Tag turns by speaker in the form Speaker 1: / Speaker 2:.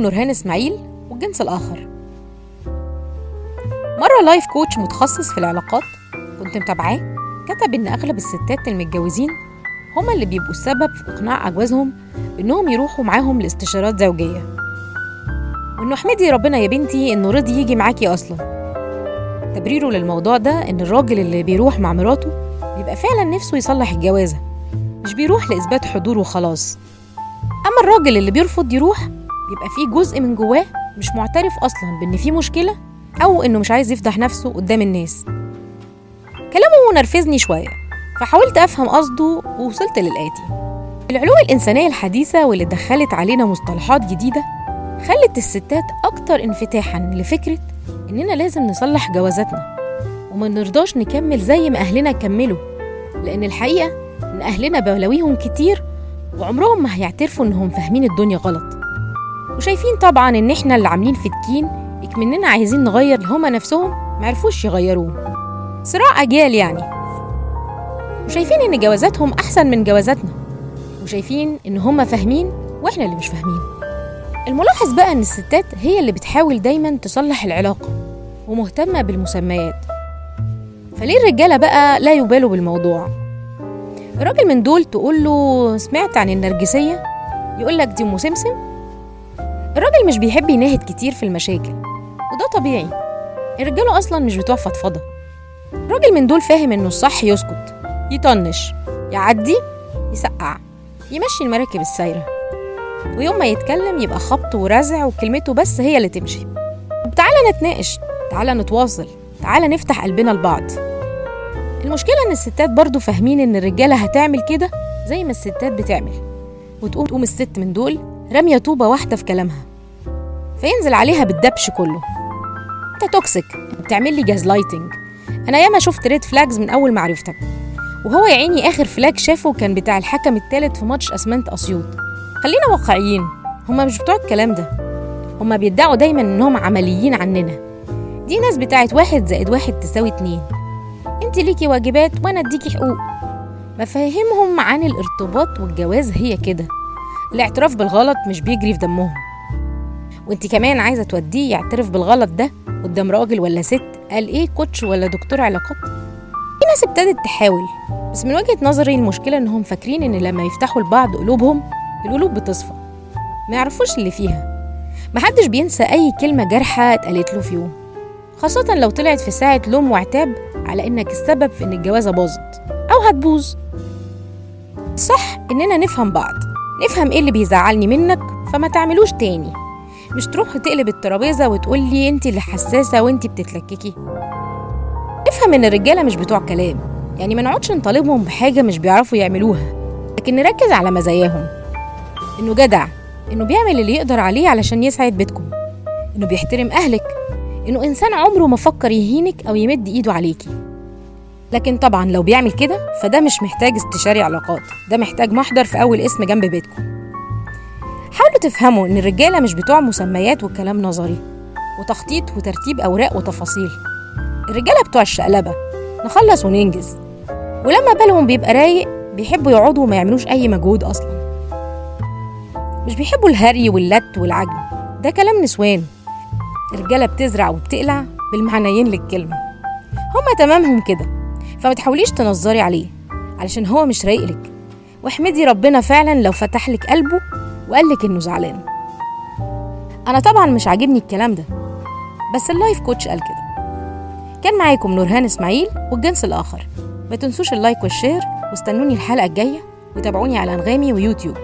Speaker 1: نورهان إسماعيل والجنس الآخر. مرة لايف كوتش متخصص في العلاقات كنت متابعاه كتب إن أغلب الستات المتجوزين هما اللي بيبقوا السبب في إقناع أجوازهم بإنهم يروحوا معاهم لاستشارات زوجية. وإنه احمدي ربنا يا بنتي إنه رضي يجي معاكي أصلا. تبريره للموضوع ده إن الراجل اللي بيروح مع مراته بيبقى فعلا نفسه يصلح الجوازة مش بيروح لإثبات حضور وخلاص. أما الراجل اللي بيرفض يروح بيبقى فيه جزء من جواه مش معترف أصلا بإن في مشكلة أو إنه مش عايز يفضح نفسه قدام الناس. كلامه نرفزني شوية فحاولت أفهم قصده ووصلت للآتي. العلوم الإنسانية الحديثة واللي دخلت علينا مصطلحات جديدة خلت الستات أكتر انفتاحا لفكرة إننا لازم نصلح جوازاتنا وما نرضاش نكمل زي ما أهلنا كملوا لأن الحقيقة إن أهلنا بلاويهم كتير وعمرهم ما هيعترفوا إنهم فاهمين الدنيا غلط. وشايفين طبعا إن إحنا اللي عاملين فتكين إكمننا عايزين نغير هما نفسهم معرفوش يغيروه. صراع أجيال يعني. وشايفين إن جوازاتهم أحسن من جوازاتنا. وشايفين إن هما فاهمين وإحنا اللي مش فاهمين. الملاحظ بقى إن الستات هي اللي بتحاول دايما تصلح العلاقة ومهتمة بالمسميات. فليه الرجالة بقى لا يبالوا بالموضوع؟ الراجل من دول تقول له سمعت عن النرجسية؟ يقول لك دي أم سمسم. الراجل مش بيحب يناهد كتير في المشاكل وده طبيعي. الرجالة أصلا مش بتوع فضفضة الراجل من دول فاهم إنه الصح يسكت يطنش يعدي يسقع يمشي المراكب السايرة. ويوم ما يتكلم يبقى خبط ورزع وكلمته بس هي اللي تمشي. طب تعالى نتناقش تعالى نتواصل تعالى نفتح قلبنا لبعض. المشكلة إن الستات برضو فاهمين إن الرجالة هتعمل كده زي ما الستات بتعمل. وتقوم تقوم الست من دول رامية طوبة واحدة في كلامها. فينزل عليها بالدبش كله. انت toxic بتعمل لي gaslighting أنا ياما شفت red flags من أول ما عرفتك وهو يا عيني آخر flag شافه كان بتاع الحكم الثالث في ماتش أسمنت أسيوط. خلينا واقعيين هما مش بتوع الكلام ده. هما بيدعوا دايما إنهم عمليين عننا. دي ناس بتاعت واحد زائد واحد تساوي اتنين. انت ليكي واجبات وأنا أديكي حقوق. مفاهيمهم عن الارتباط والجواز هي كده. الاعتراف بالغلط مش بيجري في دمهم. وانت كمان عايزة توديه يعترف بالغلط ده قدام راجل ولا ست؟ قال إيه كوتش ولا دكتور علاقات؟ في ناس ابتدت تحاول بس من وجهة نظري المشكلة إنهم فاكرين إن لما يفتحوا لبعض قلوبهم القلوب بتصفى ما يعرفوش اللي فيها. محدش بينسى أي كلمة جارحة اتقالت له في يوم خاصة لو طلعت في ساعة لوم وعتاب على إنك السبب في إن الجوازة باظت أو هتبوظ. صح إننا نفهم بعض. نفهم إيه اللي بيزعلني منك فما تعملوش تاني. مش تروح تقلب الترابيزة وتقول لي انت اللي حساسة وانت بتتلككي. افهم ان الرجالة مش بتوع كلام. يعني ما نقعدش نطالبهم بحاجة مش بيعرفوا يعملوها. لكن نركز على مزاياهم. انه جدع انه بيعمل اللي يقدر عليه علشان يسعد بيتكم. انه بيحترم اهلك. انه انسان عمره ما فكر يهينك أو يمد ايده عليكي. لكن طبعا لو بيعمل كده فده مش محتاج استشاري علاقات. ده محتاج محضر في أول اسم جنب بيتكم. حاولوا تفهموا إن الرجالة مش بتوع مسميات وكلام نظري وتخطيط وترتيب أوراق وتفاصيل. الرجالة بتوع الشقلبة. نخلص وننجز. ولما بالهم بيبقى رايق بيحبوا يقعدوا وما يعملوش أي مجهود أصلا. مش بيحبوا الهري واللت والعجن. ده كلام نسوان. الرجالة بتزرع وبتقلع بالمعنيين للكلمة. هما تمامهم كده. فما تحاوليش تنظري عليه علشان هو مش رايقلك واحمدي ربنا فعلا لو فتح لك قلبه وقال لك إنه زعلان. أنا طبعا مش عاجبني الكلام ده بس ال life coach قال كده. كان معاكم نورهان إسماعيل والجنس الآخر. ما تنسوش ال like وال share واستنوني الحلقة الجاية وتابعوني على أنغامي ويوتيوب.